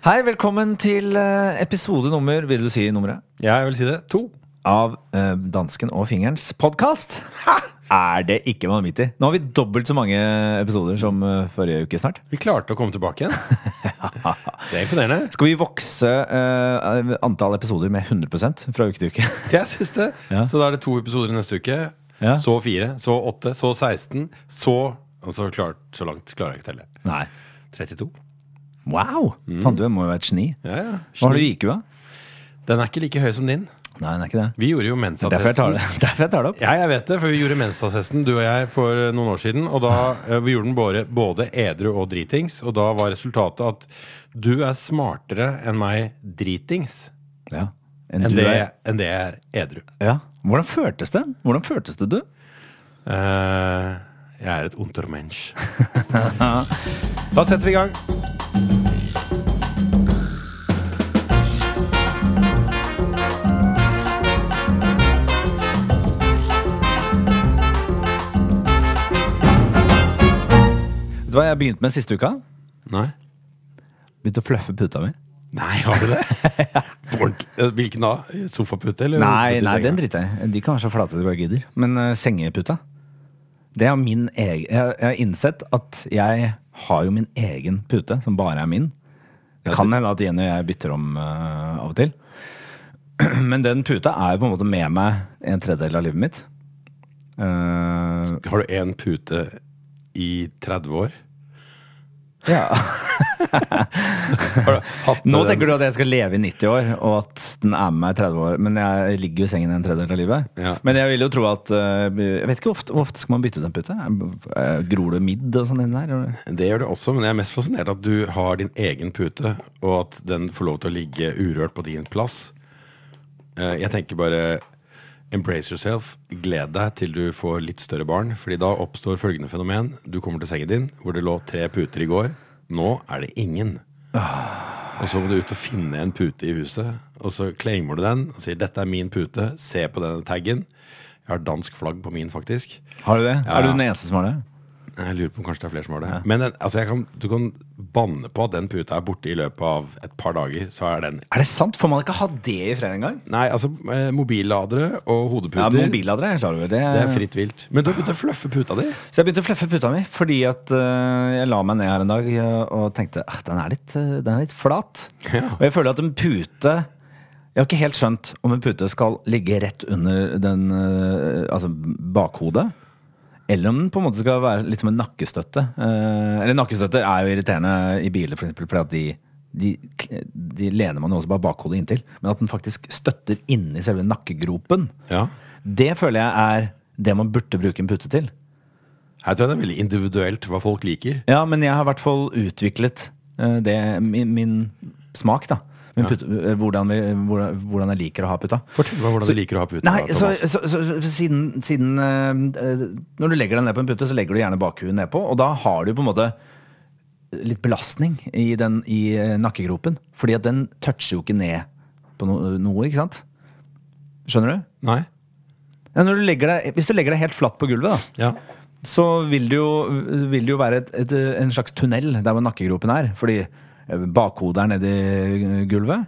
Hei, velkommen til eh, episode nummer, vil du si nummeret? Ja, Jeg vil si det. To. Av eh, Dansken og Fingerens podkast. Er det ikke vanvittig? Nå har vi dobbelt så mange episoder som eh, forrige uke snart. Vi klarte å komme tilbake igjen. Det er imponerende. Skal vi vokse eh, antall episoder med 100% fra uke til uke? Jeg syns det. Ja. Så da er det to episoder neste uke. Ja. Så fire, så åtte, så 16, så Og så klart, så langt klarer jeg ikke å telle. Nei. 32. Wow! Faen, du må jo være et geni. Ja, ja. Hva har du i IQ, da? Den er ikke like høy som din. Nei, den er ikke det. Vi gjorde jo mensattesten. er Derfor jeg tar det, derfor jeg tar det opp. Ja, jeg vet det, for vi gjorde mensattesten, du og jeg, for noen år siden. Og da eh, Vi gjorde den både, både edru og dritings, og da var resultatet at du er smartere enn meg dritings Ja. Enn enn du det, er. enn det jeg er edru. Ja. Hvordan føltes det? Hvordan føltes det, du? Uh, jeg er et untermensch. da setter vi i gang. Vet du hva jeg har begynt med siste uka? Nei. Begynte å fluffe puta mi. Nei, har du det? Eh, Hvilken da? Sofapute? Eller Nei, nei, den driter jeg i. De kan være så flate de bare gidder. Men uh, sengeputa Det er min egen jeg, jeg har innsett at jeg har jo min egen pute, som bare er min. Det kan hende at Jenny og jeg bytter om uh, av og til. Men den puta er jo på en måte med meg en tredjedel av livet mitt. Uh, Har du én pute i 30 år? ja. Nå tenker du at jeg skal leve i 90 år, og at den er med meg i 30 år. Men jeg ligger jo i sengen en tredjedel av livet. Ja. Men jeg vil jo tro at eh, Jeg vet ikke hvor ofte, hvor ofte skal man bytte ut en pute? Gror det midd og sånn inni der? Det gjør det også, men jeg er mest fascinert at du har din egen pute, og at den får lov til å ligge urørt på din plass. Eh, Jeg tenker bare Embrace yourself. Gled deg til du får litt større barn. Fordi da oppstår følgende fenomen. Du kommer til sengen din hvor det lå tre puter i går. Nå er det ingen. Og så må du ut og finne en pute i huset. Og så claimer du den og sier 'dette er min pute'. Se på denne taggen. Jeg har dansk flagg på min, faktisk. Har du det? Ja. Er du den eneste som har det? Jeg lurer på om kanskje det er flere som har det. Men den, altså jeg kan, du kan banne på at den puta er borte i løpet av et par dager. Så er den Er det sant? Får man ikke ha det i fred engang? Nei, altså eh, mobilladere og hodeputer. Ja, Mobilladere er jeg klar over. Det, Det er fritt vilt. Men du har begynt å fluffe puta di. Så jeg begynte å fluffe puta mi fordi at uh, jeg la meg ned her en dag eh, og tenkte at den, er litt, den er litt flat. Ja. Og jeg føler at en pute Jeg har ikke helt skjønt om en pute skal ligge rett under den Altså bakhodet. Eller om den på en måte skal være litt som en nakkestøtte. Eh, eller nakkestøtter er jo irriterende i biler, for eksempel, fordi at de, de, de lener man jo også bare bakhodet inntil. Men at den faktisk støtter inni selve nakkegropen, Ja. det føler jeg er det man burde bruke en pute til. Her tror jeg det er veldig individuelt hva folk liker. Ja, men jeg har i hvert fall utviklet eh, det, min, min smak, da. Ja. eh, hvordan, vi, hvordan, jeg liker å ha putta. Fortell meg hvordan Så- du liker å ha putta. Nei, så, så, så, så siden, siden eh, Når du legger deg ned på en putte, så legger du gjerne bakhuet nedpå, og da har du på en måte litt belastning i, den, i nakkegropen. Fordi at den toucher jo ikke ned på no, noe, ikke sant? Skjønner du? Nei? Ja, du deg, hvis du legger deg helt flatt på gulvet, da, Ja. så vil det jo, vil det jo være et, et, en slags tunnel der hvor nakkegropen er. Fordi bakhodet er nedi gulvet,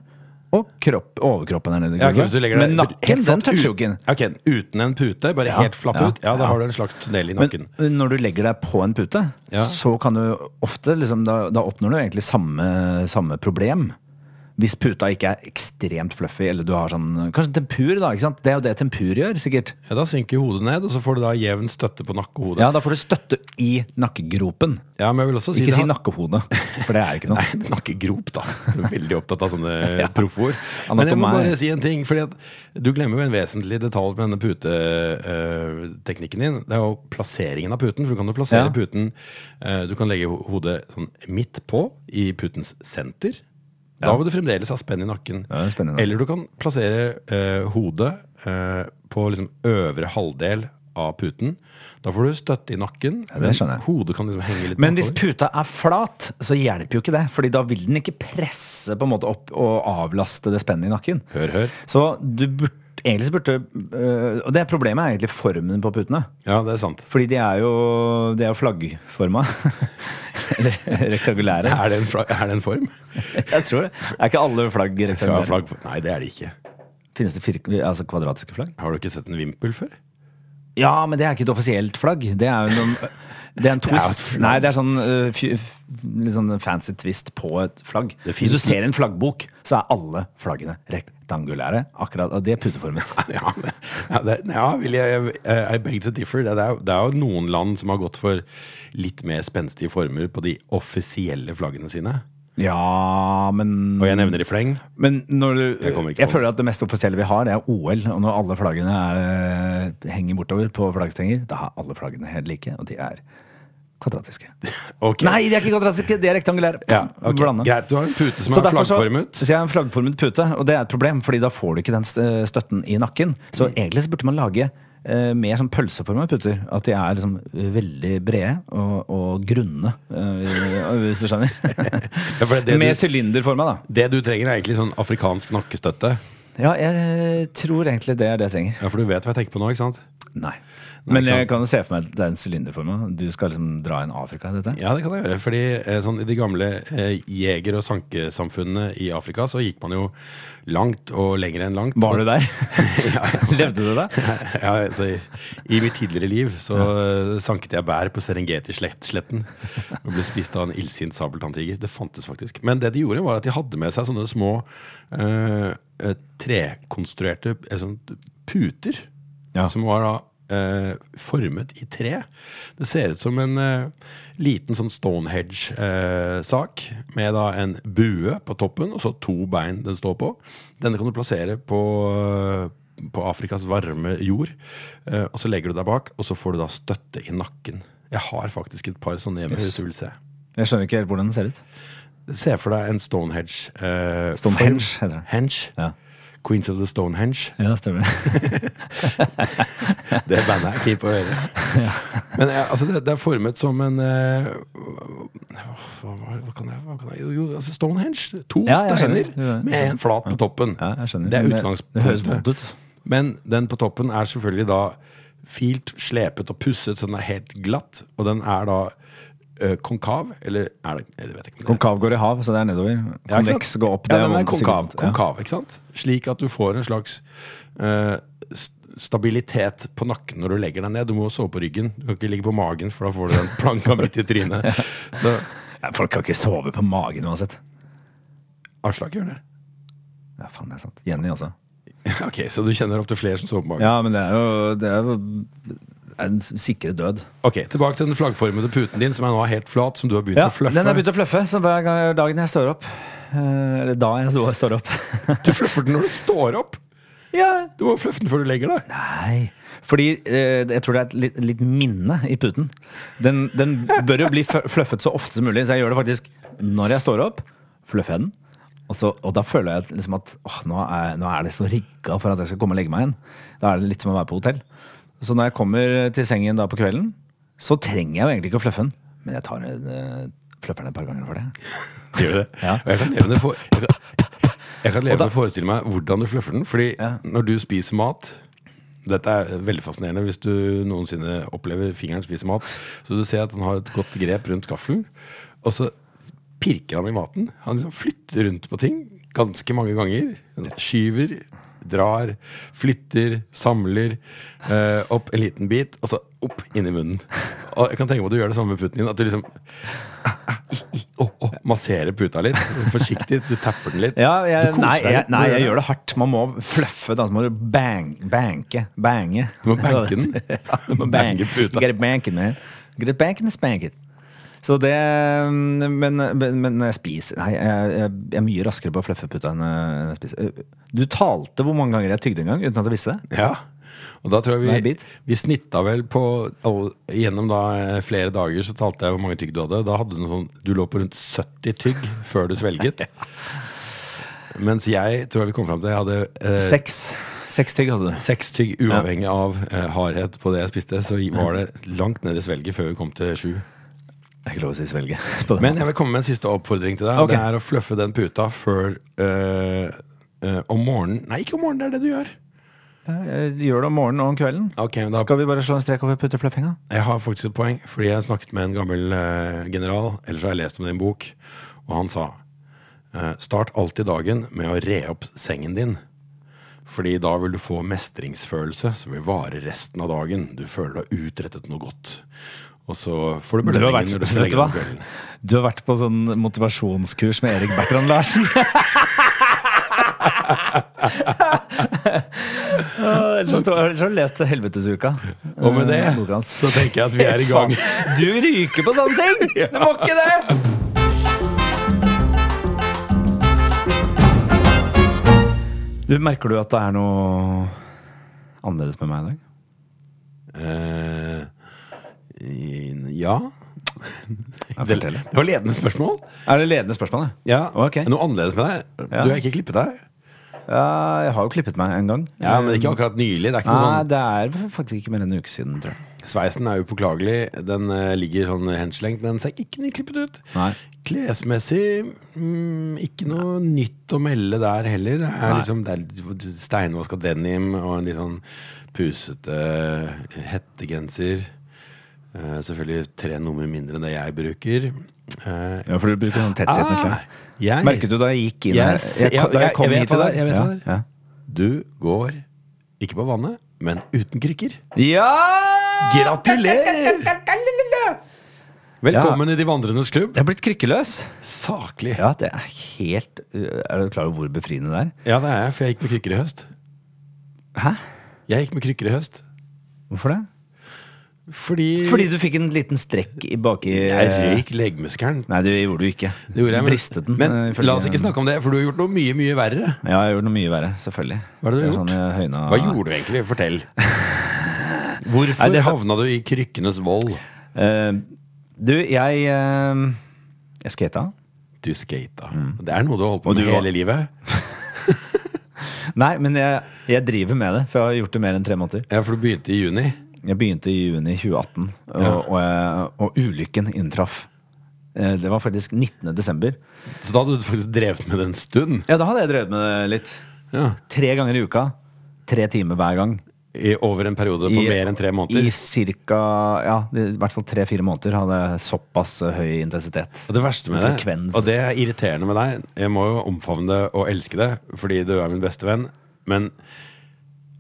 og kropp, overkroppen er nedi Ja, gulvet. du legger Men nakken, den toucher jo ikke. Ok, Uten en pute, bare Ja, helt flatt ja, ut, ja, da ja. har du en slags tunnel i Men nakken. når du legger deg på en pute, Ja. så kan du ofte liksom, da, da oppnår du egentlig samme, samme problem. Hvis puta ikke er ekstremt fluffy, eller du har sånn Kanskje tempur, da. ikke sant? Det er jo det tempur gjør, sikkert. Ja, Da synker hodet ned, og så får du da jevn støtte på nakkehodet. Ja, Da får du støtte i nakkegropen. Ja, men jeg vil også si Ikke si nakkehode, for det er jo ikke noe. Nei, nakkegrop, da. Du er veldig opptatt av sånne Ja. profford. Men jeg må bare si en ting, fordi at du glemmer jo en vesentlig detalj med denne puteteknikken din. Det er jo plasseringen av puten. For du kan jo plassere Ja. puten eh, Du kan legge hodet sånn midt på, i putens senter. Da Ja. vil du fremdeles ha spenn i nakken. Ja, spenn i nakken. Eller du kan plassere eh, hodet eh, på liksom øvre halvdel av puten. Da får du støtte i nakken. Ja, det skjønner jeg. Hodet kan liksom henge litt Men hvis puta er flat, så hjelper jo ikke det. Fordi da vil den ikke presse på en måte opp og avlaste det spennet i nakken. Hør, hør. Så du burde Egentlig så burde øh, Og det problemet er egentlig formen på putene. Ja, det er sant. Fordi de er jo, de er jo flaggforma. Eller rektangulære. Er det en, flagg, er det en form? Jeg tror det. Er ikke alle flagg rektangulære? flagg? Nei, det er det ikke. Finnes det firk, altså kvadratiske flagg? Har du ikke sett en vimpel før? Ja, men det er ikke et offisielt flagg. Det er jo noen det er en twist. flagg. Nei, det er sånn uh, sånn fancy twist på et flagg. Det Hvis du ser en flaggbok, så er alle flaggene rektangulære. Akkurat, av det puteformet. Ja, ja, det, ja vil jeg, I beg to differ. Det er, det er jo noen land som har gått for litt mer spenstige former på de offisielle flaggene sine. Ja, men Og jeg nevner i fleng. Men når du, Jeg jeg, føler at det mest offisielle vi har, det er OL. Og når alle flaggene er, henger bortover på flaggstenger, da er alle flaggene helt like, og de er kvadratiske. Okay. Nei, de er ikke kvadratiske, de er rektangulære. Ja, okay. Greit, du har en pute som Så er flaggformet. så, så jeg har en flaggformet pute, og det er et problem, Fordi da får du ikke den støtten i nakken. Så Mm. egentlig så burde man lage eh, mer sånn pølseforma puter. At de er liksom veldig brede og, og grunne, eh, hvis du skjønner. Ja, det, det, Mer sylinderforma, da. det du trenger, er egentlig sånn afrikansk nakkestøtte. Ja, jeg tror egentlig det er det jeg trenger. Ja, For du vet hva jeg tenker på nå, ikke sant? Nei. Men jeg kan jo se for meg at det er en sylinderform. Du skal liksom dra inn Afrika i dette? Ja, det kan jeg gjøre. Fordi eh, sånn, i de gamle eh, jeger- og sankesamfunnene i Afrika så gikk man jo langt og lenger enn langt. Var du der? ja, Levde du der? ja, altså, i, I mitt tidligere liv så eh, sanket jeg bær på Serengeti-sletten og ble spist av en illsint sabeltanntiger. Det fantes faktisk. Men det de gjorde, var at de hadde med seg sånne små eh, eh, trekonstruerte sånn, puter. Ja. Som var da eh, formet i tre. Det ser ut som en eh, liten sånn Stonehenge-sak, med da en bue på toppen, og så to bein den står på. Denne kan du plassere på, eh, på Afrikas varme jord. Eh, og så legger du deg bak, og så får du da støtte i nakken. Jeg har faktisk et par sånne hjemme, Yes. hvis du vil se. Jeg skjønner ikke helt hvordan den ser ut. Se for deg en Stonehenge. Eh, Stonehenge, heter det. Henge. Ja, Queens of the Stonehenge. ja stemmer. Det bandet er keen på å høre. Men altså det, det er formet som en uh, hva, hva, kan jeg, hva kan jeg Jo, altså Stonehenge. To Ja, steiner med en flat på toppen. Ja, jeg skjønner. Det er Det utgangspunktet. Men den på toppen er selvfølgelig da filt, slepet og pusset, så den er helt glatt. Og den er da eh, konkav, eller er det Jeg vet ikke. Konkav går i hav, så det er nedover. Konveks går opp. Ja, det den er konkav, konkav, ikke sant? Slik at du får en slags uh, stabilitet på nakken når du legger deg ned. Du må sove på ryggen. Du kan ikke ligge på magen, for da får du den planka midt i trynet. Så Ja, folk kan ikke sove på magen uansett. Aslak gjør det. Ja, faen, det er sant. Jenny også. Ok, Så du kjenner opp til flere som sover på magen? Ja, men det er jo, det er jo en sikre død. Ok, Tilbake til den flaggformede puten din, som er nå helt flat, som du har begynt Ja, å fluffe. den har begynt å fluffe, så hver gang, dagen jeg står opp eh, Eller da jeg står- står opp. Du fluffer den når du står opp! ja. Du må fluffe den før du legger deg. Nei. Fordi eh, jeg tror det er et litt, litt minne i puten. Den, den bør jo bli fluffet så ofte som mulig, så jeg gjør det faktisk når jeg står opp. Fluffer jeg den. Og, så, og da føler jeg liksom at åh, nå, er, nå er det så rigga for at jeg skal komme og legge meg igjen. Da er det litt som å være på hotell. Så når jeg kommer til sengen da på kvelden, så trenger jeg jo egentlig ikke å fluffe den. Men jeg tar uh, fluffer den et par ganger for det. Gjør det? Ja. Og jeg kan levende, for, jeg kan, jeg kan levende forestille meg hvordan du fluffer den. Fordi Ja. når du spiser mat Dette er veldig fascinerende hvis du noensinne opplever fingeren spise mat. Så du ser at han har et godt grep rundt gaffelen, og så pirker han i maten. Han liksom flytter rundt på ting ganske mange ganger. Skyver, drar, flytter, samler eh, opp en liten bit, og så opp inn i munnen. Og jeg kan tenke meg at du gjør det samme med putten din. At du liksom oh, oh, masserer puta litt. Forsiktig. Du tapper den litt. Ja, jeg, nei, jeg, nei, jeg gjør det hardt. Man må fluffe, da. Må du bang, banke. Bange. Du må banke den. ja, Du må banke puta. Get it banking, man. Get it banking spank it. Så det Men, men, men jeg spiser Nei, jeg, jeg, er mye raskere på å fluffe puta enn jeg spiser. Du talte hvor mange ganger jeg tygde en gang, uten at jeg visste det? Ja. Og da tror jeg vi, vi snitta vel på Gjennom da eh, flere dager så talte jeg hvor mange tygg du hadde. Da hadde du noe sånn Du lå på rundt 70 tygg før du svelget. Mens jeg tror jeg vi kom fram til jeg hadde eh, Seks. Seks tygg hadde du. seks tygg uavhengig av eh, hardhet på det jeg spiste. Så var det langt ned i svelget før vi kom til sju. Det er ikke lov å si svelge. på Men jeg vil komme med en siste oppfordring til deg. Okay. Det er å fluffe den puta før øh, øh, om morgenen Nei, ikke om morgenen, det er det du gjør. Jeg gjør det om morgenen og om kvelden. Okay, da Skal vi bare slå en strek over puttefluffinga? Jeg har faktisk et poeng, fordi jeg snakket med en gammel øh, general, ellers har jeg lest om det i en bok, og han sa eh, Start alltid dagen med å re opp sengen din. Fordi da vil du få mestringsfølelse som vil vare resten av dagen. Du føler du har utrettet noe godt. Og så får du belønning når du legger deg om kvelden. du har vært på sånn motivasjonskurs med Erik Bertrand Larsen. Ellers så har du lest Helvetesuka. Og med det Eh, så tenker jeg at vi er i gang. Du ryker på sånne ting! Du må ikke det! Du, Merker du at det er noe annerledes med meg i dag? Eh, ja det, det var ledende spørsmål. Er det ledende spørsmål? det? Ja, Ok. Noe annerledes med deg? Du har ikke klippet deg? Ja, jeg har jo klippet meg en gang. Ja, Men ikke akkurat nylig. Det er Nei, sånn det er faktisk ikke mer enn en uke siden, tror jeg. Sveisen er upåklagelig. Den eh, ligger sånn henslengt, men ser ikke nyklippet ut. Nei. Klesmessig mm, ikke noe nytt å melde der heller. Det er Nei. liksom det er steinvaska denim og en litt sånn pusete hettegenser. Eh, selvfølgelig tre nummer mindre enn det jeg bruker. Uh, Ja, for du bruker sånn tettsittende ah, jeg, Merket du da jeg gikk inn yes, her Jeg, jeg, Da jeg- kom hit det er, ja, ja. Du går ikke på vannet, men uten krykker. ja! Gratulerer! Velkommen i De vandrendes klubb. Jeg er blitt krykkeløs. Saklig. Ja, det er helt uh, Er du klar over hvor befriende det er? Ja, det er jeg, for jeg gikk med krykker i høst. Hæ? Jeg gikk med krykker i høst. Hvorfor det? Fordi, Fordi du fikk en liten strekk i baki jeg røyk leggmuskelen. Nei, det gjorde du ikke. Det gjorde jeg, du bristet den. Men eh, la oss ikke snakke om det, for du har gjort noe mye, mye verre. Ja, jeg gjorde noe mye verre, selvfølgelig. Hva er det du har gjort? Sånn, jeg høyna... Hva gjorde du egentlig? Fortell. Hvorfor Nei, det havna du i krykkenes vold? Eh, du, jeg uh, Jeg skata. Du skata. Det er noe du har holdt på Mm. Og med du var- hele livet. Nei, men jeg, jeg driver med det, for jeg har gjort det mer enn tre måneder. Ja, for du begynte i juni. Jeg begynte i juni 2018, og, Ja. og, jeg, og ulykken inntraff. Eh, Det var faktisk 19. desember. Så da hadde du faktisk drevet med det en stund. Ja, da hadde jeg drevet med det litt. Ja. Tre ganger i uka. Tre timer hver gang. I, over en periode på I- mer enn tre måneder. I cirka ja, i hvert fall tre-fire måneder hadde jeg såpass høy intensitet. Og det verste med det, og det er irriterende med deg Jeg må jo omfavne det og elske det, fordi du er min beste venn. Men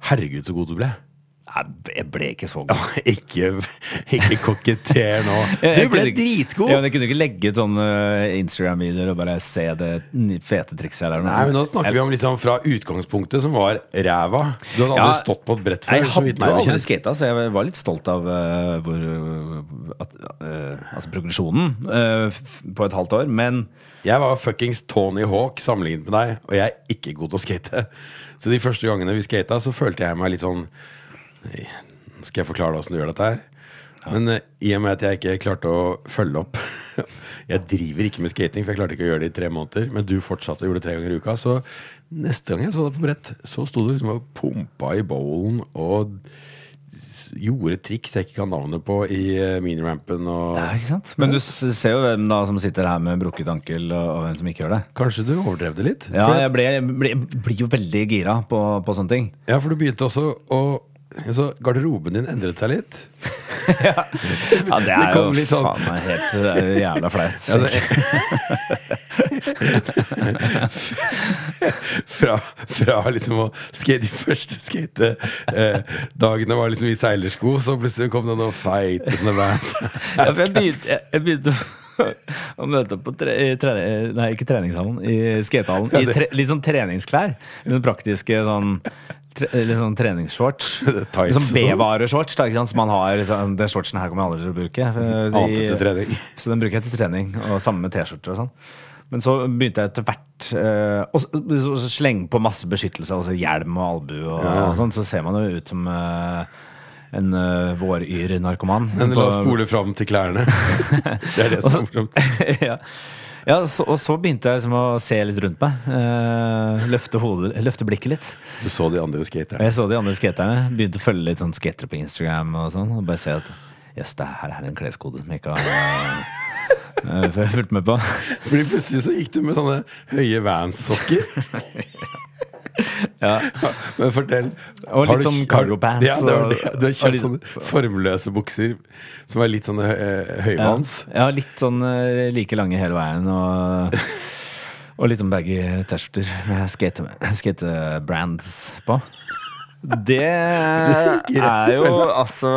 herregud, så god du ble. Jeg ble ikke så Ja, god. ikke ikke koketter nå. Du ble dritgod! Ja, men jeg kunne ikke legge ut sånne eh, Instagram-videoer og bare se det fete trikset. Eller noe. Nei, men Nå snakker vi om liksom fra utgangspunktet, som var ræva. Du hadde aldri stått på et brett før. Jeg hadde jo aldri skata, så jeg var litt stolt av uh, hvor at, uh, Altså progresjonen uh, på et halvt år. Men Jeg var fuckings Tony Hawk sammenlignet med deg, og jeg er ikke god til å skate. Så de første gangene vi skata, så følte jeg meg litt sånn «Nei, Skal jeg forklare deg åssen du gjør dette her? Men eh, i og med at jeg ikke klarte å følge opp Jeg driver ikke med skating, for jeg klarte ikke å gjøre det i tre måneder. Men du fortsatte og gjorde det tre ganger i uka. Så neste gang jeg så deg på brett, så sto du liksom og pumpa i bowlen og gjorde triks jeg ikke kan navnet på i eh, minirampen. Og ja, ikke sant? Men du s- ser jo hvem da som sitter her med brukket ankel, og, og hvem som ikke gjør det. Kanskje du overdrev det litt? Ja, For- jeg ble, ble, blir jo veldig gira på, på sånne ting. Ja, for du begynte også å så Garderoben din endret seg litt. Ja, det Det er det jo litt sånn- faen meg helt det er jo jævla flaut. Ja, fra, fra liksom å skate De første skate-dagene var liksom i seilersko, så plutselig kom det noen feite sånne vans. Ja, for jeg begynte, jeg, jeg begynte å møte på tre, i trening, Nei, ikke treningshallen, i skatehallen. I tre, litt sånn treningsklær. Litt praktiske sånn tre, sånn treningsshorts. Sånn. B-vareshorts. Som man har sånn, Den shortsen her kommer jeg aldri til å bruke. Annet De- til. Så den bruker jeg til trening, og sammen med T-skjorter og sånn. Men så begynte jeg etter hvert eh, å slenge på masse beskyttelse, altså hjelm og albue og, Ja. og sånn, så ser man jo ut som eh, en uh, våryr-narkoman. Men la oss spole fram til klærne. Det er det som er morsomt. ja. Ja så, og så begynte jeg liksom å se litt rundt meg. eh, løfte, hodet, løfte blikket litt. Du så de andre skaterne. jeg så de andre skaterne. Begynte å følge litt sånn skatere på Instagram. Og sånn Og bare se at jøss, det her er en kleskode som jeg ikke har uh, fulgt med på. Fordi plutselig så gikk du med sånne høye Vans-sokker. Ja. Men fortell. Og litt sånn cargo pants Ja, det var det. Du har kjøpt sånne formløse bukser som er litt sånn eh, høyvanns. Ja, litt sånn eh, like lange hele veien og Og litt sånn baggy T-skjorter med skate, brands på. Det er jo altså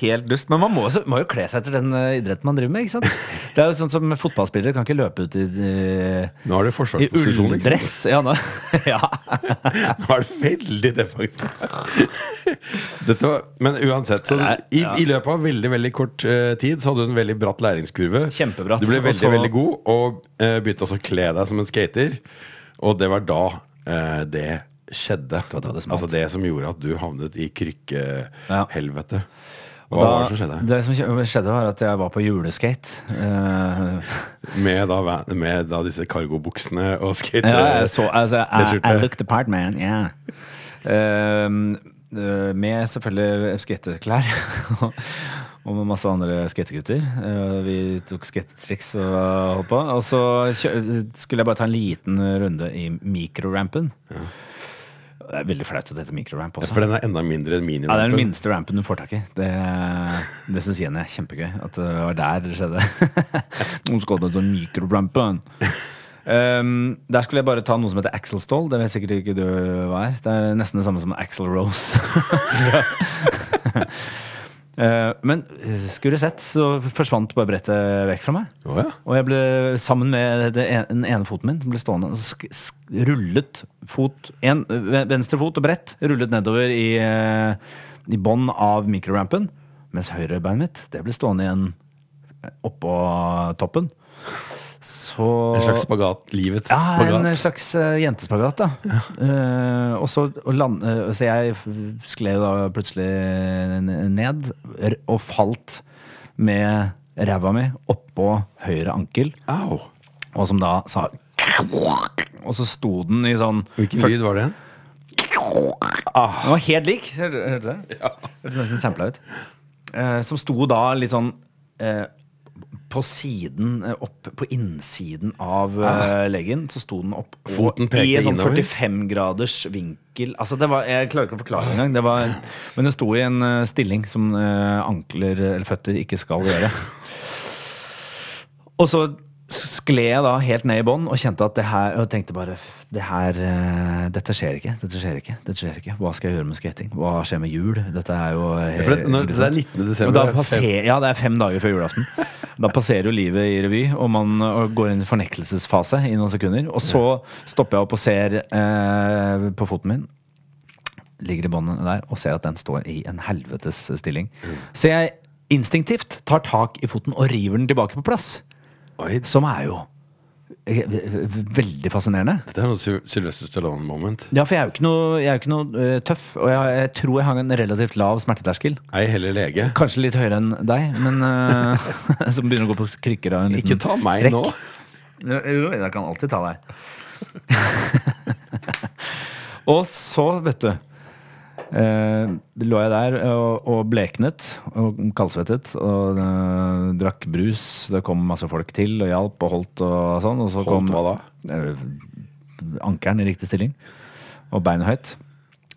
helt dust. Men man må, også- må jo kle seg etter den eh, idretten man driver med. ikke sant? Det er jo sånn som Fotballspillere kan ikke løpe ut i, i, Nå er det forsvarsposisjon. ulldress. Ja, nå, ja. Nå er det veldig defensivt. Men uansett, så i, i løpet av veldig veldig kort eh, tid så hadde du en veldig bratt læringskurve. Kjempebratt. Du ble veldig, også... veldig god, og eh, begynte også å kle deg som en skater. Og det var da det skjedde. var da det smalt. altså det som gjorde at du havnet i krykkehelvete. Hva Da- var det som skjedde? Det som skjedde, var at jeg var på juleskate. Eh, Med da, med da disse cargobuksene og skate... Ja, så altså, I. I looked the part, man. Yeah. Eh, med selvfølgelig skateklær. og med masse andre skategutter. Eh, vi tok skatetriks og på. Og så skulle jeg bare ta en liten runde i mikrorampen. Det er veldig flaut at det heter mikroramp også. Ja, For den er enda mindre enn Ja, det er den minste rampen du får tak i. Det, det syns Jenny er kjempegøy. At det var der det skjedde. Noen skal til mikrorampen. Um, der skulle jeg bare ta noe som heter Axel Stoll. Det vet sikkert ikke du hva er. Det er nesten det samme som Axel Rose. Uh, men uh, skulle sett, så forsvant bare brettet vekk fra meg. Oh, ja. Og jeg ble sammen med en, den ene foten min ble stående og rullet fot en, Venstre fot og brett rullet nedover i, eh, i bånn av mikrorampen. Mens høyrebeinet mitt det ble stående igjen oppå toppen. Så En slags spagat. Livets ja, spagat. en slags uh, jentespagat, da. Eh, og så, og land, uh, så jeg skled da plutselig ned og falt med ræva mi oppå høyre ankel, Au. og som da sa Og så sto den i sånn Hvilken lyd var det? Den var helt lik. Hørte du det? Hørtes nesten sampla ut. Som sto da litt sånn på siden, eh, opp på innsiden av eh, leggen, så sto den opp Foten pekte i en sånn 45 graders vinkel. Altså det var, Jeg klarer ikke å forklare engang. Det var, men det sto i en eh, stilling som ankler eller føtter ikke skal gjøre. Og så skled jeg da helt ned i bånn og kjente at det her Og tenkte bare det her, Dette skjer ikke. Dette skjer ikke. Dette skjer ikke. Hva skal jeg gjøre med skating? Hva skjer med jul? Dette er jo helt, det- når- det er 19. desember, er ja, det er fem dager før julaften. Da passerer jo livet i revy, og man går inn i fornektelsesfase i noen sekunder. Og så stopper jeg opp og ser eh, på foten min ligger i båndet der og ser at den står i en helvetes stilling. Så jeg instinktivt tar tak i foten og river den tilbake på plass. Oi, Som er jo veldig fascinerende. Det er noe Syl- Sylvester Stallone-moment. Ja, for jeg er jo ikke noe, jo ikke noe eh, tøff, og jeg, jeg tror jeg har en relativt lav smerteterskel. Ei heller lege. Kanskje litt høyere enn deg, men uh, som begynner å gå på krykker av en liten strekk. Ikke ta meg strekk. nå. Jo, jeg kan alltid ta deg. og så, vet du eh, lå jeg der og, og bleknet og kaldsvettet og eh, drakk brus. Det kom masse folk til og hjalp og holdt og sånn. Og så kom hva da? eh, ankeren i riktig stilling og beinet høyt.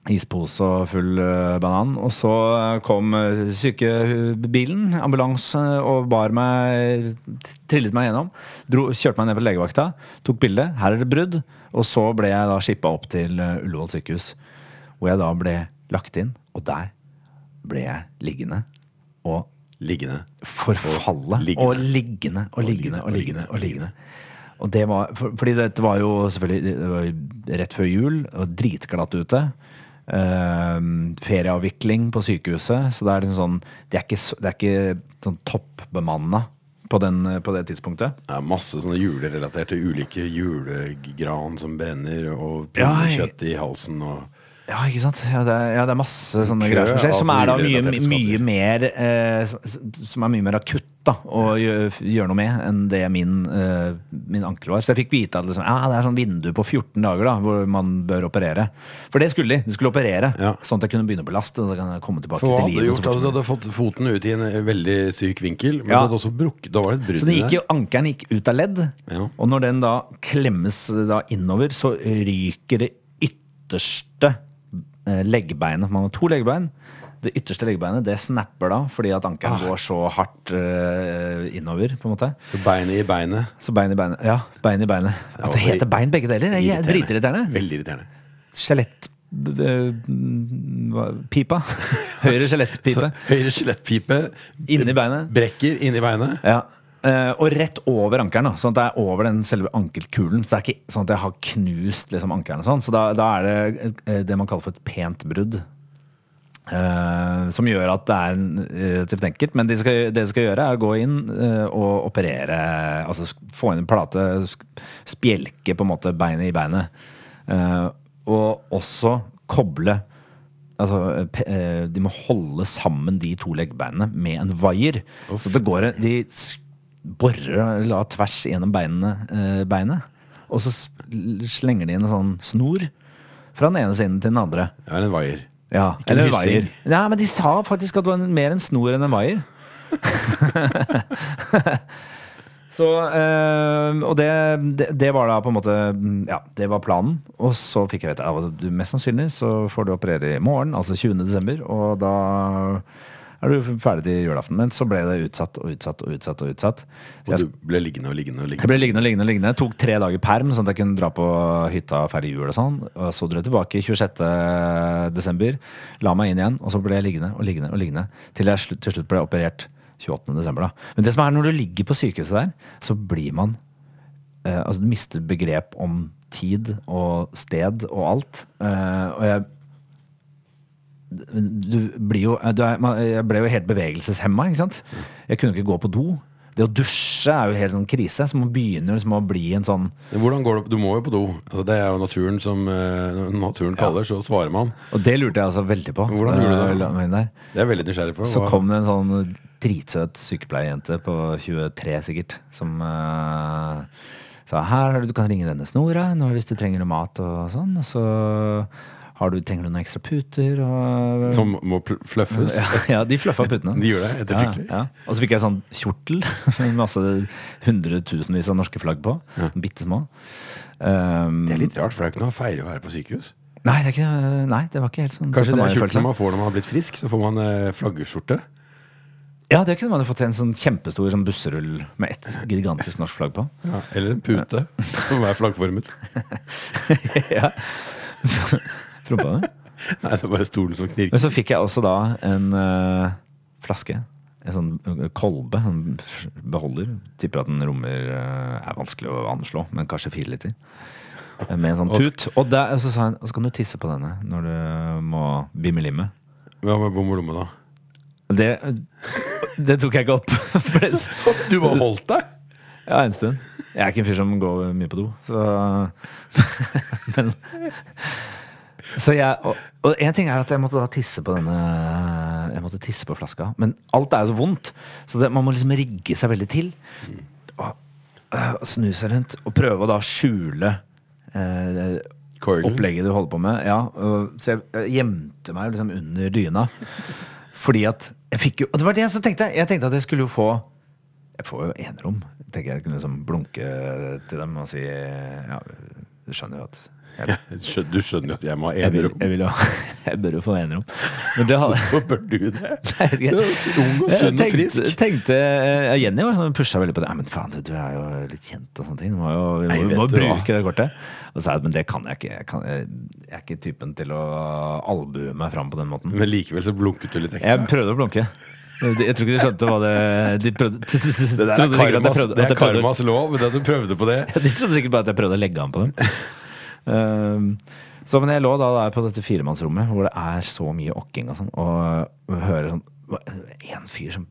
Ispose og full eh, banan. Og så eh, kom eh, sykebilen, ambulanse, og bar meg Trillet meg gjennom. Dro, kjørte meg ned på legevakta, tok bilde. Her er det brudd. Og så ble jeg da skippa opp til Ullevål sykehus, hvor jeg da ble lagt inn. Og der ble jeg liggende og Liggende. forfalle. Liggende. Og liggende og liggende og liggende. Og liggende. Og det var, for, fordi dette var jo selvfølgelig det var rett før jul, og dritglatt ute. Uh, ferieavvikling på sykehuset. Så det er liksom sånn Det er ikke, det er ikke sånn toppbemanna på, på det tidspunktet. Ja, masse sånne julerelaterte ulykker. Julegran som brenner, og Ja, pinnekjøtt i halsen og Ja, ikke sant? Ja, det er, ja, det er masse sånne Kø greier som skjer, som er da mye, mye mer eh, som, er mye mer akutt da å gjøre, gjøre noe med enn det min, eh, min ankel var. Så jeg fikk vite at liksom, ja, det er sånn vindu på 14 dager da hvor man bør operere. For det skulle de. De skulle operere, Ja. sånn at jeg kunne begynne å belaste. Og så kan jeg komme tilbake For hva til hadde du livet. gjort? så Altså, du hadde fått foten ut i en eh, veldig syk vinkel, men Ja. du hadde også brukket, da var det et brudd Så gikk der. jo, ankeren gikk ut av ledd, Ja. og når den da klemmes da innover, så ryker det ytterste eh, leggebeinet. Man har to leggebein. Det ytterste leggebeinet det snapper da fordi at ankelen går så hardt uh, innover. på en måte Så Beinet i beinet. Så bein i beinet. Ja, bein i beinet. At det heter bein begge deler, det er Irriterende. dritirriterende. Veldig irriterende. Skjelett... eh, Pipa. Høyre skjelettpipe. Høyre skjelettpipe Inni beinet. brekker inni beinet. Ja. Eh, og rett over ankelen. Sånn at det er over den selve ankelkulen. Så det er ikke sånn at jeg har knust liksom, ankelen. sånn, Så da, da er det eh, det man kaller for et pent brudd. Uh, som gjør at det er relativt enkelt. Men det de skal, det de skal gjøre, er å gå inn uh, og operere. Altså få inn en plate, spjelke på en måte beinet i beinet. Og også koble Altså, de må holde sammen de to leggbeinene med en vaier. så det går De borer la tvers gjennom beinene, eh, beinet. Og så slenger de inn en sånn snor fra den ene siden til den andre. Ja, en vaier. Ja, eller en vaier. Nei, men de sa faktisk at det var mer en snor enn en vaier. Så, eh, og det, det, det var da på en måte Ja, det var planen. Og så fikk jeg vite at du mest sannsynlig så får du operere i morgen, altså 20. desember. Og da er du ferdig til julaften. Men så ble det utsatt og utsatt og utsatt. Og utsatt. Så Og jeg, du ble liggende og liggende og jeg liggende. ble liggende og liggende. og liggende Jeg tok tre dager perm, sånn at jeg kunne dra på hytta og feire jul og sånn. Og så dro jeg tilbake 26. desember, la meg inn igjen, og så ble jeg liggende og liggende og liggende. Til jeg slutt, til slutt ble operert 28. desember. Da. Men det som er når du ligger på sykehuset der, så blir man eh, Altså du mister begrep om tid og sted og alt. Eh, og jeg du blir jo, du er, Jeg ble jo helt bevegelseshemma. ikke sant? Jeg kunne ikke gå på do. Det å dusje er jo helt sånn krise. Så man begynner liksom å bli en sånn Hvordan går det? Du må jo på do. Altså, det er jo naturen som eh, naturen kaller, så svarer man. Og det lurte jeg altså veldig på. Hvordan gjorde du det? der. Det er jeg veldig nysgjerrig på. Så kom det en sånn dritsøt sykepleierjente på 23 sikkert, som uh, sa her, du kan ringe denne snora hvis du trenger noe mat og sånn. Og så du, trenger du noen ekstra puter og Som må fluffes. ja, ja, de fluffa putene. De gjør det ettertrykkelig. Ja, ja. Og så fikk jeg sånn kjortel med masse hundretusenvis av norske flagg på. Bitte små. Um, Det er litt rart, for det er ikke noe å feire å være på sykehus. Nei, det ikke, nei, det var ikke helt sånn Kanskje 17. det er kjortelen man får når man har blitt frisk, så får man eh, flaggskjorte. Ja, det kunne man jo fått en sånn kjempestor sånn busserull med ett gigantisk norsk flagg på. Ja, eller en pute som er flaggformet. ja. Prompa du? Nei, det var bare stolen som knirket. Men så fikk jeg også da en eh, flaske. En sånn eh, kolbe, en beholder. Tipper at den rommer eh, Er vanskelig å anslå, men kanskje fire liter. Med en sånn Og- tut. Og der, så sa han så kan du tisse på denne når du må bimme limmet. Hva med bom og da? Det, det tok jeg ikke opp. Du bare holdt deg? ja, en stund. Jeg er ikke en fyr som går mye på do, så Men jeg Og, og en ting er at jeg måtte da tisse på denne Jeg måtte tisse på flaska. Men alt er jo så vondt, så det, man må liksom rigge seg veldig til. Og og snu seg rundt og prøve å da skjule eh, opplegget du holder på med. Ja, og, så jeg, gjemte meg liksom under dyna. Fordi at jeg fikk jo Og det var det jeg så tenkte. Jeg tenkte at jeg skulle jo få Jeg får jo enerom. Jeg tenker jeg kunne liksom blunke til dem og si Ja, du skjønner jo at jeg, Skjøn- Du skjønner jo at jeg må ha jeg, vil, enerom. jeg, vil jeg bør jo få enerom. Men det hadde Hvorfor bør du det? Jeg Du er så ung og Jeg sunn og frisk. tenkte ja, Jenny var sånn, pusha veldig på det. Men faen, du, du er jo litt kjent og sånne ting. Du må jo, vi må, Nei, må bruke det kortet. Og så sa jeg men det kan jeg ikke. Jeg, kan, jeg, jeg er ikke typen til å albue meg fram på den måten. Men likevel så blunket du litt ekstra? Jeg prøvde å blunke. Jeg jeg tror ikke de skjønte hva det De prøvde Det er jeg karmas, prøvde- det er karmas lov, det at du prøvde på det De trodde sikkert bare at jeg prøvde å legge an på dem. Um, så men jeg lå da der på dette firemannsrommet hvor det er så mye okking og sånn, og hører sånn En fyr som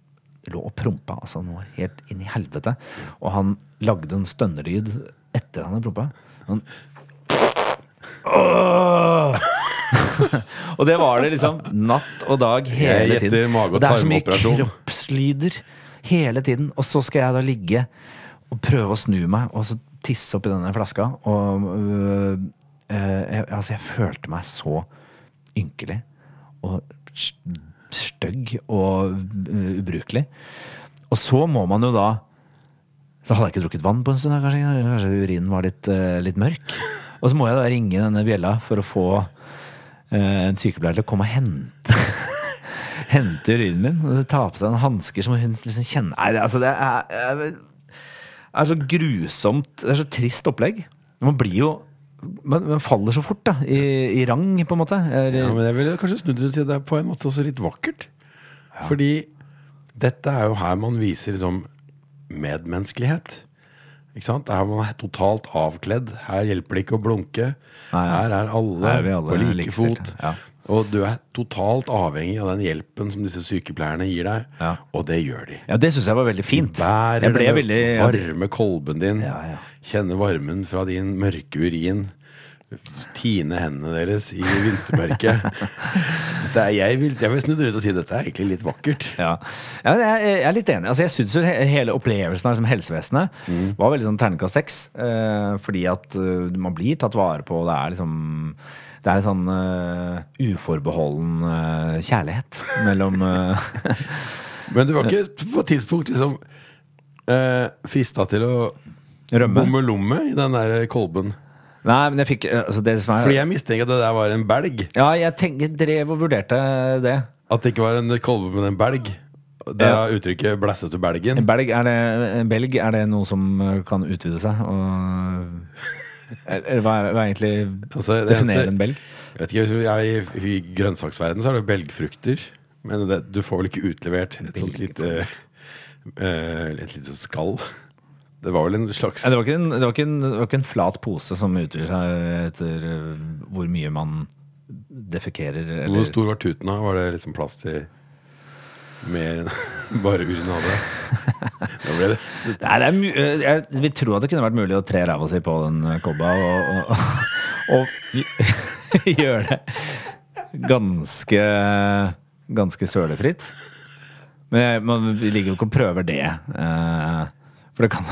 lå og prompa, altså noe helt inn i helvete. Og han lagde en stønnelyd etter han hadde prompa. Han Åh! og det var det liksom natt og dag hele tiden. Og det er så mye kroppslyder hele tiden. Og så skal jeg da ligge og prøve å snu meg og så tisse oppi denne flaska. Og øh, øh, jeg, altså, jeg følte meg så ynkelig og stygg og øh, ubrukelig. Og så må man jo da Så hadde jeg ikke drukket vann på en stund. Kanskje, kanskje urinen var litt, øh, litt mørk. Og så må jeg da ringe denne bjella for å få eh, en sykepleier til å komme og hente Hente urinen min. Og ta på seg en hansker som hun liksom kjenner Nei, altså det er, er, er så grusomt Det er så trist opplegg. Man blir jo Man, man faller så fort, da. I, i rang, på en måte. Er, Ja, men jeg ville kanskje snudd det til det er på en måte også litt vakkert. Fordi dette er jo her man viser liksom medmenneskelighet. Ikke sant? Her man er totalt avkledd. Her hjelper det ikke å blunke. Nei, ja. Her er alle, Her er alle på like fot. ja. Og du er totalt avhengig av den hjelpen som disse sykepleierne gir deg. Ja. Og det gjør de. ja, det syns jeg var veldig fint. Bærer Jeg ble den veldig varme kolben din. Ja, ja. Kjenne varmen fra din mørke urin. Tine hendene deres i vintermørket. Er, jeg, vil, jeg vil snu det ut og si dette er egentlig litt vakkert. Ja, jeg, jeg er litt enig. Altså, jeg syns jo hele opplevelsen av liksom, helsevesenet Mm. var veldig sånn terningkast seks. Eh, fordi at uh, man blir tatt vare på, og det er liksom Det er en sånn uh, uforbeholden uh, kjærlighet mellom uh, Men du var ikke på et tidspunkt liksom frista til å Rømme. bomme lomme i den der kolben? Nei, men jeg fikk altså, det som er Fordi jeg mistenker at det der var en belg. Ja, jeg tenk, jeg drev og vurderte det. At det ikke var en kolbe, men en belg. Det Ja. er uttrykket 'blæsse til belgen'. En belg, er det, belg, er det noe som kan utvide seg? Og, hva er, hva er egentlig Altså, det Definere en belg? Jeg vet ikke, er i, grønnsaksverdenen så er det belgfrukter. Men det, du får vel ikke utlevert et sånt lite uh, Et lite skall? Det var vel en slags Ja, det, var en, det, var en, det var ikke en flat pose som utvider seg etter øh, hvor mye man defekerer. Hvor stor var tuten da? Var det liksom plass til mer enn bare urinale? Nå ble det Nei, det er øh, jeg vil tro at det kunne vært mulig å tre ræva si på den kobba kolba og, og, og gjøre det ganske Ganske sølefritt. Men jeg, man ligger jo ikke og prøver det. eh, for det kan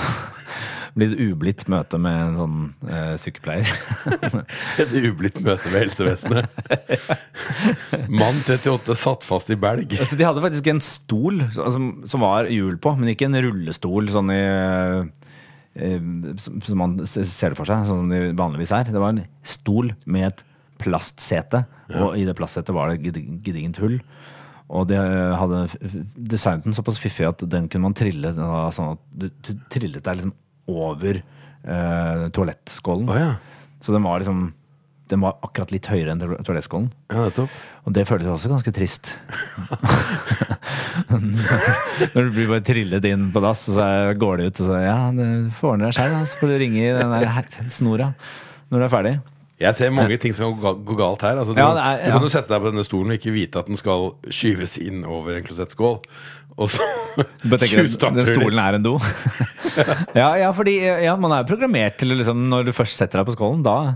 bli et ublidt møte med en sånn eh, sykepleier. et ublidt møte med helsevesenet. Mann 38 satt fast i belg. Altså, de hadde faktisk en stol altså, som var hjul på, men ikke en rullestol sånn i eh, som, man ser det for seg, sånn som de vanligvis er. Det var en stol med et plastsete, og i det plastsetet var det gedi- gedigent hull. Og de hadde designet den såpass fiffig at den kunne man trille sånn at du, du trillet deg liksom over eh, toalettskålen. Oh, ja. Så den var liksom Den var akkurat litt høyere enn toalettskålen. ja, det Og det føles også ganske trist. Når du blir bare trillet inn på dass, og så går det ut og sier ja, du får ordne deg sjøl, så får du ringe i den der snora når du er ferdig. Jeg ser mange ting som kan gå galt her. Altså, du, Ja, er, ja. du kan jo sette deg på denne stolen og ikke vite at den skal skyves inn over en klosettskål. Og så tenker den stolen litt. er en do. ja, ja, fordi ja, man er jo programmert til liksom Når du først setter deg på skålen, da,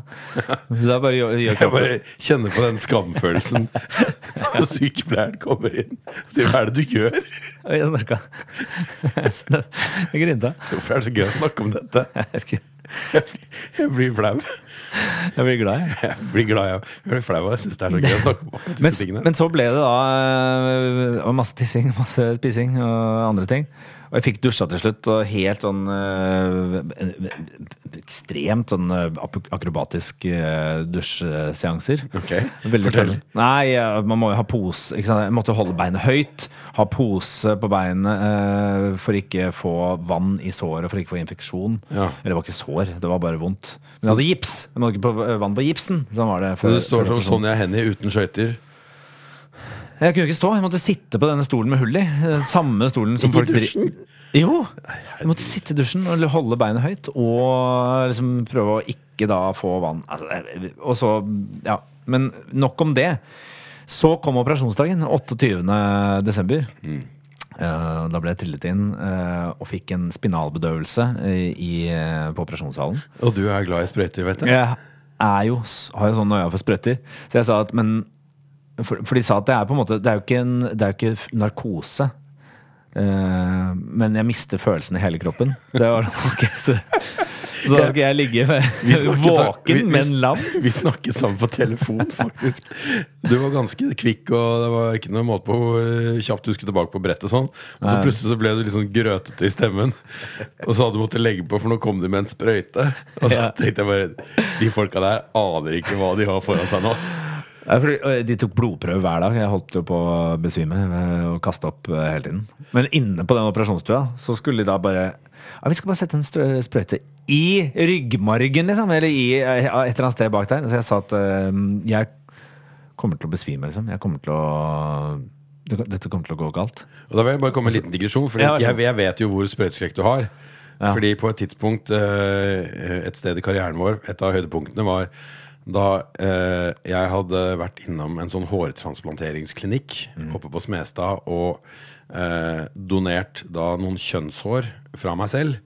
da bare gjør, gjør Jeg bare kjenner på den skamfølelsen når sykepleieren kommer inn og sier 'hva er det du gjør'? Jeg snakka Jeg grynta. Hvorfor er det så gøy å snakke om dette? Jeg Jeg blir flau. jeg blir glad, jeg. Jeg blir glad jeg jeg blir flau, jeg syns det er så gøy å snakke om disse Men, tingene. men så ble det da var masse tissing, masse spising og andre ting. Og jeg fikk dusja til slutt, og helt sånn øh, Ekstremt sånn øh, akrobatisk øh, dusjseanser. Ok, Veldig fortell. Nei, man må jo ha pose. Ikke sant? Jeg måtte holde beinet høyt. Ha pose på beinet øh, for ikke få vann i såret, for ikke få infeksjon. Ja. Eller det var ikke sår, det var bare vondt. Men jeg hadde gips. Jeg måtte ikke på vann på gipsen. Sånn var det. Før- du står som. Sonja Hennie uten skøyter. Jeg kunne ikke stå, jeg måtte sitte på denne stolen med hull i. Den Samme stolen som I folk dusjen? Jo! Jeg måtte sitte i dusjen og holde beinet høyt. Og liksom prøve å ikke da få vann. Altså, og så, ja. Men nok om det. Så kom operasjonsdagen. 28. desember. Eh, da ble jeg trillet inn eh, og fikk en spinalbedøvelse i, i, eh, på operasjonssalen. Og du er glad i sprøyter, vet jeg. Jeg er jo, har jo sånn øye for sprøyter. Så jeg sa at men for, for de sa at det er på en måte Det er jo ikke, en, det er jo ikke narkose. Uh, men jeg mister følelsen i hele kroppen. Det var, ok, så, Så da skal jeg ligge våken, men lam. Vi snakket sammen på telefon, faktisk. Du var ganske kvikk, og det var ikke noe måte på hvor eh, kjapt du skulle tilbake på brettet. Sånn. Og så plutselig så ble du litt sånn grøtete i stemmen. Og så hadde du måttet legge på, for nå kom de med en sprøyte. Og så tenkte jeg bare De folka der aner ikke hva de har foran seg nå. Ja, fordi, de tok blodprøve hver dag. Jeg holdt jo på å besvime og kaste opp hele tiden. Men inne på den operasjonsstua så skulle de da bare ja, Vi skal bare sette en sprøyte i ryggmargen, liksom. Eller i et eller annet sted bak der. Så jeg sa at jeg kommer til å besvime, liksom. Jeg kommer til å Dette kommer til å gå galt. Og da vil jeg bare komme med en liten digresjon, for jeg, jeg vet jo hvor sprøyteskrekk du har. Ja. Fordi på et tidspunkt et sted i karrieren vår, et av høydepunktene var da eh, jeg hadde vært innom en sånn hårtransplanteringsklinikk Mm. oppe på Smestad og eh, donert da noen kjønnshår fra meg selv.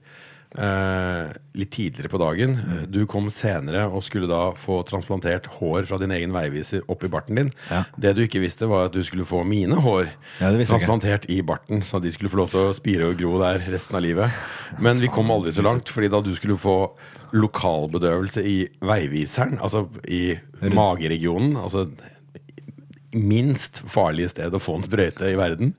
Eh, litt tidligere på dagen. Mm. Du kom senere og skulle da få transplantert hår fra din egen veiviser opp i barten din. Ja. Det du ikke visste, var at du skulle få mine hår Ja, transplantert i barten, så de skulle få lov til å spire og gro der resten av livet. Men vi kom aldri så langt, fordi da du skulle få lokalbedøvelse i veiviseren, altså i mageregionen, altså minst farlige sted å få en sprøyte i verden,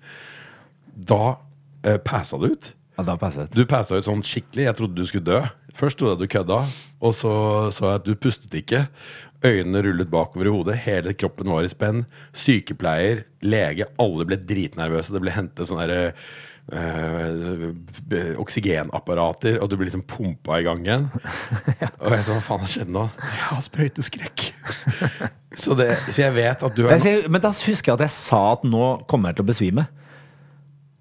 da eh, passa det ut. Ja, da passet. Du passa ut sånn skikkelig. Jeg trodde du skulle dø. Først trodde jeg du kødda, og så så jeg at du pustet ikke. Øynene rullet bakover i hodet, hele kroppen var i spenn. Sykepleier, lege, alle ble dritnervøse. Det ble hentet sånne der, øh, oksygenapparater, og du ble liksom pumpa i gang igjen. Og jeg sa hva faen har skjedd nå? Jeg har sprøyteskrekk. så, det, så jeg vet at du er Men da husker jeg at jeg sa at nå kommer jeg til å besvime.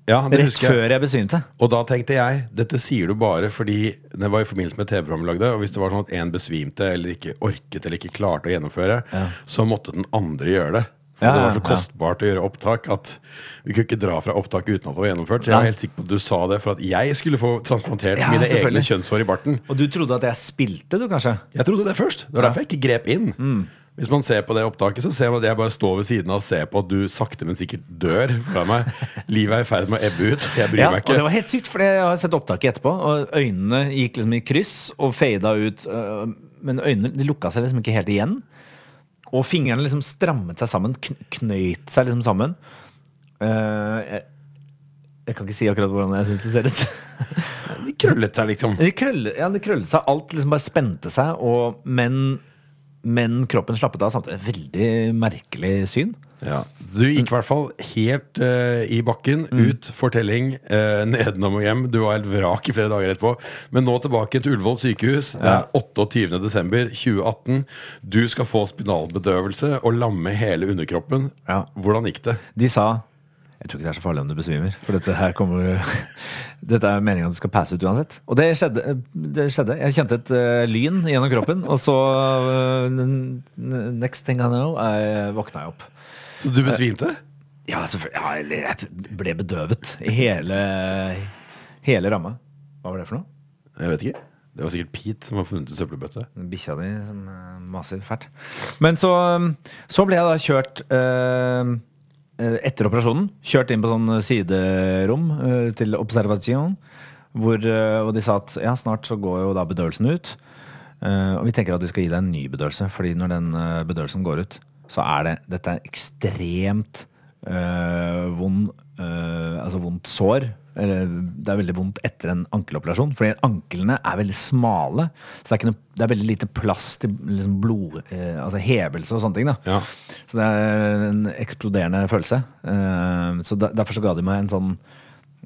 Ja, det Rett jeg. før jeg besvimte. Og da tenkte jeg dette sier du bare fordi det var i forbindelse med TV-programmet lagde. Og hvis det var sånn at én besvimte eller ikke orket eller ikke klarte å gjennomføre, så måtte den andre gjøre det. For Ja, det var så ja. kostbart å gjøre opptak at vi kunne ikke dra fra opptak uten at det var gjennomført. Så jeg Ja. er helt sikker på at du sa det for at jeg skulle få transplantert Ja, mine egne kjønnshår i barten. Og du trodde at jeg spilte, du, kanskje? Jeg trodde det først. Det var derfor jeg ikke grep inn. Mm. Hvis man ser på det opptaket, så ser man at jeg bare står ved siden av og ser på at du sakte, men sikkert dør fra meg. Livet er i ferd med å ebbe ut. Jeg bryr Ja, meg og det var helt sykt, for jeg har sett opptaket etterpå, og øynene gikk liksom i kryss og fada ut. øh, Men øynene de lukka seg liksom ikke helt igjen. Og fingrene liksom strammet seg sammen, kn knøyt seg liksom sammen. Eh, jeg, jeg kan ikke si akkurat hvordan jeg syns det ser ut. De krøllet seg, liksom. De krøllet, ja, de krøllet seg. Alt liksom bare spente seg, og, men, men kroppen slappet av samtidig. Veldig merkelig syn. Ja. Du gikk i hvert fall helt uh, i bakken. Ut, fortelling, uh, nedenom og hjem. Du var helt vrak i flere dager etterpå. Men nå tilbake til Ullevål sykehus. Det er 28. desember 2018. Du skal få spinalbedøvelse og lamme hele underkroppen. Ja. Hvordan gikk det? De sa jeg tror ikke det er så farlig om du besvimer, for dette her kommer Dette er meningen at du skal passe ut uansett. Og det skjedde. Det skjedde. Jeg kjente et uh, lyn gjennom kroppen, og så n- Next thing I know, jeg våkna jeg opp. Så du besvimte? Ja, selvfølgelig. Ja, jeg ble bedøvet i hele, hele ramma. Hva var det for noe? Jeg vet ikke. Det var sikkert Pete som var funnet en søppelbøtte. Bikkja di som eh, maser fælt. Men så, så ble jeg da kjørt eh, etter operasjonen. Kjørt inn på sånn siderom eh, til observasjon. Hvor, eh, og de sa at ja, snart så går jo da bedøvelsen ut. Eh, og vi tenker at vi skal gi deg en ny bedøvelse, fordi når den eh, bedøvelsen går ut, så er det Dette er ekstremt øh, vond øh, Altså vondt sår. Det er veldig vondt etter en ankeloperasjon, fordi anklene er veldig smale. Så det er, ikke noe, det er veldig lite plass til liksom blod, eh, altså hevelse og sånne ting. Ja. Så det er en eksploderende følelse. Eh, så der, derfor så ga de meg en sånn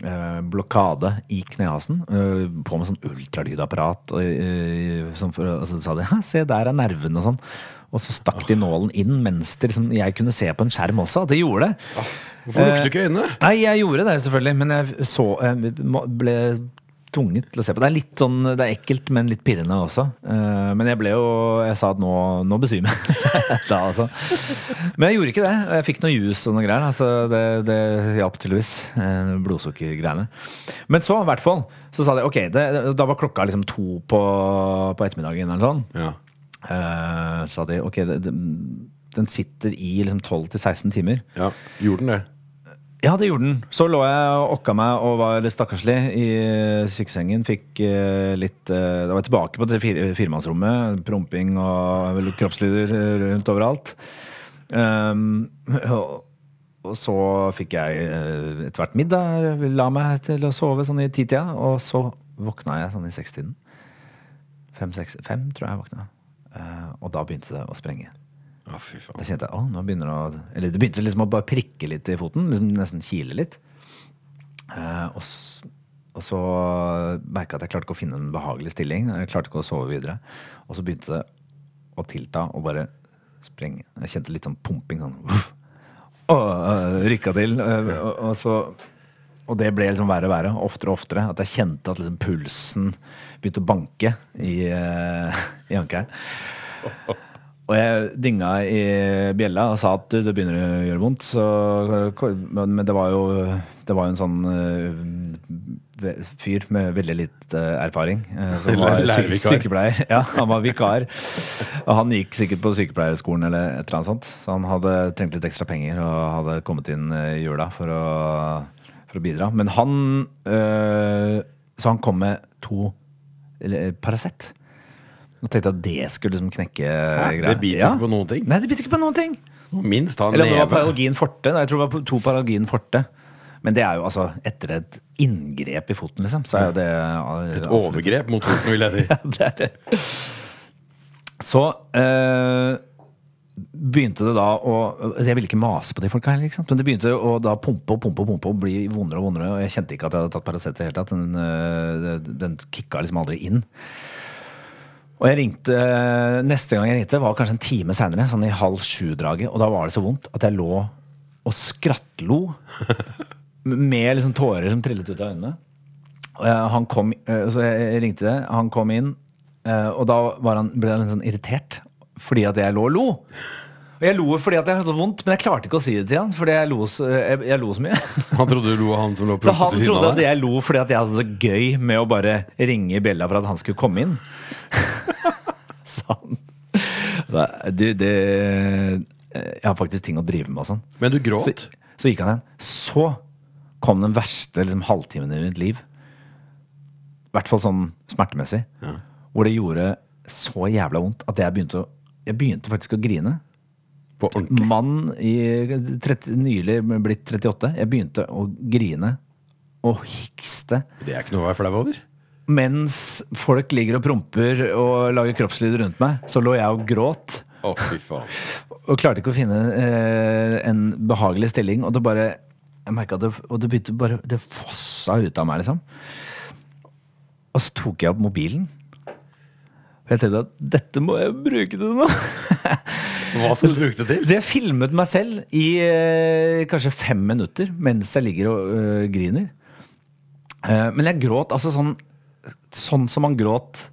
eh, blokade i knehasen, eh, på med sånn ultralydapparat. Og, sånn for, og så sa de «Ha, 'se, der er nerven', og sånn. Og så stakk de nålen inn mens det, liksom, jeg kunne se på en skjerm også. At de gjorde det. Hvorfor lukket du ikke øynene? Nei, jeg gjorde det selvfølgelig, men jeg så jeg ble tvunget til å se på. Det er litt sånn, det er ekkelt, men litt pirrende også. Eh, men jeg ble jo Jeg sa at nå, nå besvimer jeg. da, altså. Men jeg gjorde ikke det. Jeg fikk noe juice og noe greier. Altså det, det hjalp tydeligvis. eh, Blodsukkergreiene. Men så, i hvert fall, så sa de ok, det, da var klokka liksom to på, på ettermiddagen eller sånn. Ja. Uh, sa de ok, det, det, den sitter i liksom 12 til 16 timer. ja. Gjorde den det? Ja, det gjorde den. Så lå jeg og okka meg og var litt stakkarslig i sykesengen. Fikk eh, litt eh, Da var tilbake på det fire, firemannsrommet. Promping og kroppslyder rundt overalt. Um, og så fikk jeg eh, etter hvert middag. La meg til å sove sånn i titida. Og så våkna jeg sånn i sekstiden. Fem, seks, fem tror jeg jeg våkna. Uh, og da begynte det å sprenge. Å, fy faen. Da kjente jeg, å, nå begynner det å Eller det begynte liksom å bare prikke litt i foten. Liksom nesten kile litt. Eh, og, s- og så merka jeg at jeg klarte ikke å finne en behagelig stilling. Jeg klarte ikke å sove videre. Og så begynte det å tilta og bare sprenge. Jeg kjente litt sånn pumping. sånn uff. Og øh, rykka til. øh, og, og, så, og det ble liksom verre og verre. Oftere og oftere. At jeg kjente at liksom pulsen begynte å banke i, øh, i ankelen. Og jeg dinga i bjella og sa at du, det begynner å gjøre vondt. Så, men, det var jo Det var jo en sånn eh, fyr med veldig litt eh, erfaring. eh, som var syke, sykepleier. Ja, han var vikar. Og han gikk sikkert på sykepleierskolen eller et eller annet sånt. Så han hadde trengt litt ekstra penger og hadde kommet inn i jula for å, for å bidra. Men han eh, Så han kom med to Paracet. Og tenkte at det skulle liksom knekke greia. Det biter ikke på noen ting? Nei, det biter ikke på noen ting. Minst ha en Eller om det var neve. Paralgin forte. Nei, Jeg tror det var to Paralgin forte. Men det er jo altså etter et inngrep i foten, liksom. Så er jo det Et overgrep mot foten, vil jeg si. det er det. Så eh, begynte det da å altså Jeg ville ikke mase på de folka heller, liksom. men det begynte å da pumpe og pumpe og pumpe og bli vondere og vondere. Og jeg kjente ikke at jeg hadde tatt Paracet i det hele tatt. Den, eh, den kicka liksom aldri inn. Og jeg ringte, Neste gang jeg ringte, var kanskje en time seinere, sånn i halv sju-draget. Og da var det så vondt at jeg lå og skrattlo med liksom tårer som trillet ut av øynene. Og jeg, han kom, eh, så jeg ringte det. Han kom inn, eh, og da var han, ble han litt sånn irritert fordi at jeg lå og lo. Og jeg lo fordi at jeg hadde så vondt, men jeg klarte ikke å si det til han. Fordi jeg lo så, jeg, jeg lo så mye. Han trodde du lo av han som lå på siden av deg? Han trodde at jeg lo fordi at jeg hadde det gøy med å bare ringe i bjella for at han skulle komme inn. Så han det, det Jeg har faktisk ting å drive med og sånn. Men du Så, gråt? så gikk han igjen. Så kom den verste liksom, halvtimen i mitt liv. I hvert fall sånn smertemessig. Ja. Hvor det gjorde så jævla vondt at jeg begynte, å, jeg begynte faktisk å grine. På ordentlig? Mann i 30, nylig blitt 38. Jeg begynte å grine og hikste Det er ikke noe å være flau over. Mens folk ligger og promper og lager kroppslyder rundt meg. Så lå jeg og gråt Å, fy faen. og klarte ikke å finne eh, en behagelig stilling. Og det bare jeg merket at det, Og det begynte bare Det fossa ut av meg, liksom. Og så tok jeg opp mobilen. Og jeg tenkte at dette må jeg bruke til noe. Hva skal du bruke det til? Så jeg filmet meg selv i eh, kanskje fem minutter mens jeg ligger og øh, griner. Eh, men jeg gråt altså sånn Sånn som man gråt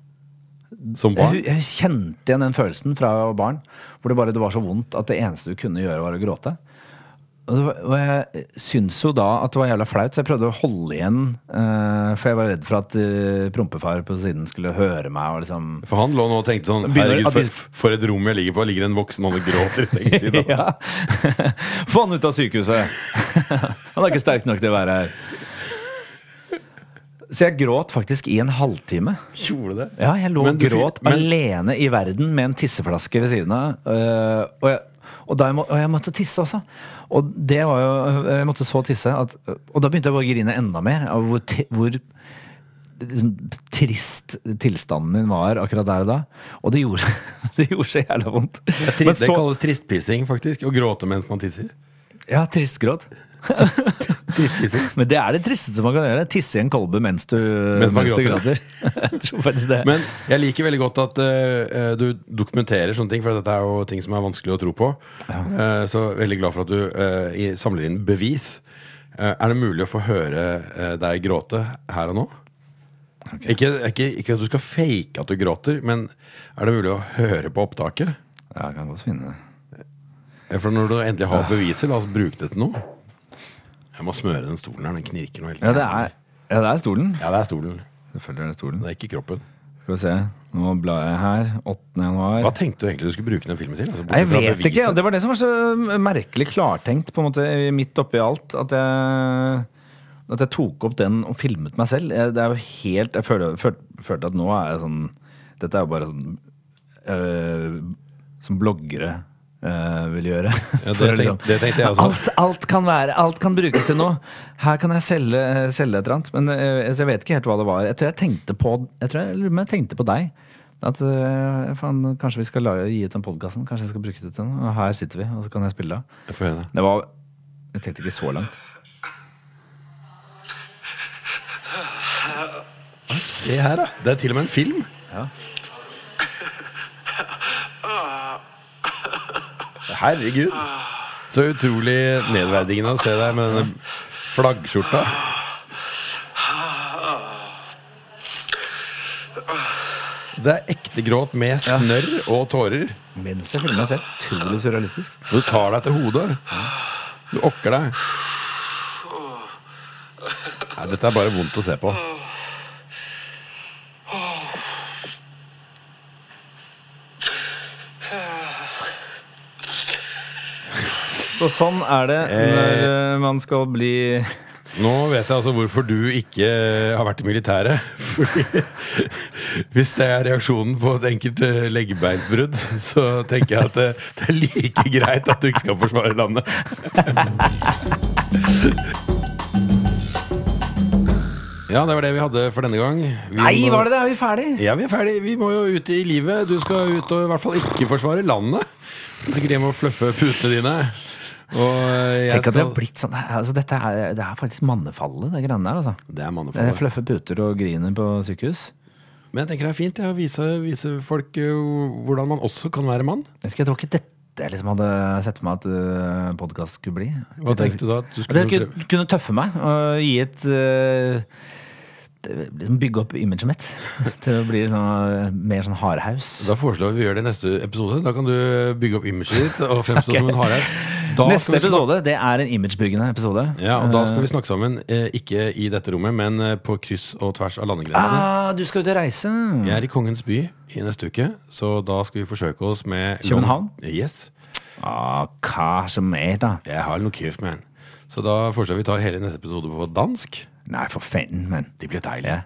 Som barn? jeg, jeg kjente igjen den følelsen fra barn. Hvor det bare det var så vondt at det eneste du kunne gjøre, var å gråte. Og, jeg syns jo da at det var jævla flaut, så jeg prøvde å holde igjen. Uh, for jeg var redd for at uh, prompefar på siden skulle høre meg. Liksom For han lå nå og tenkte sånn Herregud, for, for et rom jeg ligger på. Ligger en voksen mann og gråter i sengen sin. Få han ut av sykehuset! Han er ikke sterk nok til å være her. Så jeg gråt faktisk i en halvtime. Gjorde det? Ja, jeg lå og gråt men- alene i verden med en tisseflaske ved siden av. Uh, og, jeg, og, må, og jeg måtte tisse også. Og det var jo Jeg måtte så tisse. At, og da begynte jeg å grine enda mer av hvor, hvor liksom, trist tilstanden min var akkurat der og da. Og det gjorde, det gjorde så jævla vondt. Trist, Men det kalles tristpissing, faktisk. Å gråte mens man tisser. ja, tristgråt. Men det er det tristeste man kan gjøre. Tisse i en kolbe mens du, Mens mens du gråter. jeg tror faktisk det. Men jeg liker veldig godt at uh, du dokumenterer sånne ting, for dette er jo ting som er vanskelig å tro på. Eh, så veldig glad for at du uh, i- samler inn bevis. Er det mulig å få høre deg gråte her og nå? Ikke, ikke, ikke at du skal fake at du gråter, men er det mulig å høre på opptaket? ja, jeg kan godt finne det. For når du endelig har beviser, la oss bruke det til noe. Jeg må smøre den stolen her, den knirker noe helt Ja, det er, ja, det er stolen. Ja, det er stolen. Selvfølgelig er det stolen. Det er ikke kroppen. Skal vi se. Nå blar jeg her. 8. januar. Hva tenkte du egentlig du skulle bruke den filmen til? Altså, Nei, Jeg vet ikke. Det var det som var så merkelig klartenkt, på en måte, midt oppi alt. At jeg, at jeg tok opp den og filmet meg selv. Jeg, det er jo helt Jeg følte, følte, følte at nå er jeg sånn Dette er jo bare sånn øh, Som bloggere øh, vil gjøre. Ja, det For tenkte, det tenkte jeg også. Alt, alt kan være Alt kan brukes til noe. Her kan jeg selge, selge et eller annet. Men uh, jeg vet ikke helt hva det var. Jeg tror jeg tenkte på Jeg tror jeg, jeg tenkte på deg. At uh, faen, Kanskje vi skal la, gi ut den podkasten. Kanskje jeg skal bruke det til noe. Og her sitter vi, og så kan jeg spille av. Jeg får høre det. Det var Jeg tenkte ikke så langt. Se her, da. Det er til og med en film. Ja. Herregud. Så utrolig nedverdigende å se deg med denne flaggskjorta. Det er ekte gråt med snørr og tårer. Mens jeg filmer meg selv. Utrolig surrealistisk. Du tar deg til hodet. Du okker deg. Nei, dette er bare vondt å se på. Så sånn er det når eh, man skal bli Nå vet jeg altså hvorfor du ikke har vært i militæret. Hvis det er reaksjonen på et enkelt eh, leggebeinsbrudd, så tenker jeg at det, det er like greit at du ikke skal forsvare landet. Ja, det var det vi hadde for denne gang. Vi Nei, må- var det det? Er vi ferdig? Ja, vi er ferdig. Vi må jo ut i livet. Du skal ut og i hvert fall ikke forsvare landet. Er sikkert hjem og fluffe putene dine. Eh, Tenk at det har blitt sånn altså, Dette er, det er faktisk mannefallet, det greiene der. Altså. Det er Jeg mannefallet. fløffer puter og griner på sykehus. Men jeg tenker det er fint ja, å vise, vise folk eh, hvordan man også kan være mann. Jeg tror ikke, dette jeg liksom hadde sett for meg at uh, podkast skulle bli. Hva tenkte du da? At du At jeg kunne, tøffe meg og gi et det- liksom Bygge opp imaget mitt til å bli sånn, mer sånn hardhaus. Da foreslår vi vi gjør det i neste episode. Da kan du bygge opp imaget ditt og fremstå okay. som en hardhaus. Da Neste episode det er en imagebyggende episode. Ja, og da skal Eh, vi snakke sammen, eh, ikke i dette rommet, men eh, på kryss og tvers av landegrensene. ah, Du skal ut og reise. Jeg er i Kongens by i neste uke, så da skal vi forsøke oss med København? Yes. Ah, hva som er da? Jeg har noe kjeft, man. Så da foreslår vi tar hele neste episode på dansk. Nei, for fanden, mann. Det blir deilig. Ja.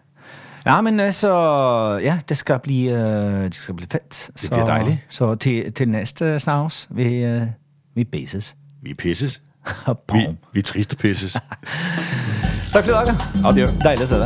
ja, men altså Ja, det skal bli, øh, det skal bli fett. Så, blir deilig. Så til, til neste snavs, vi, øh, vi beses. Vi pisses. Vi, vi triste pisses. Takk for i dag. da. Adjø. Deilig å se deg.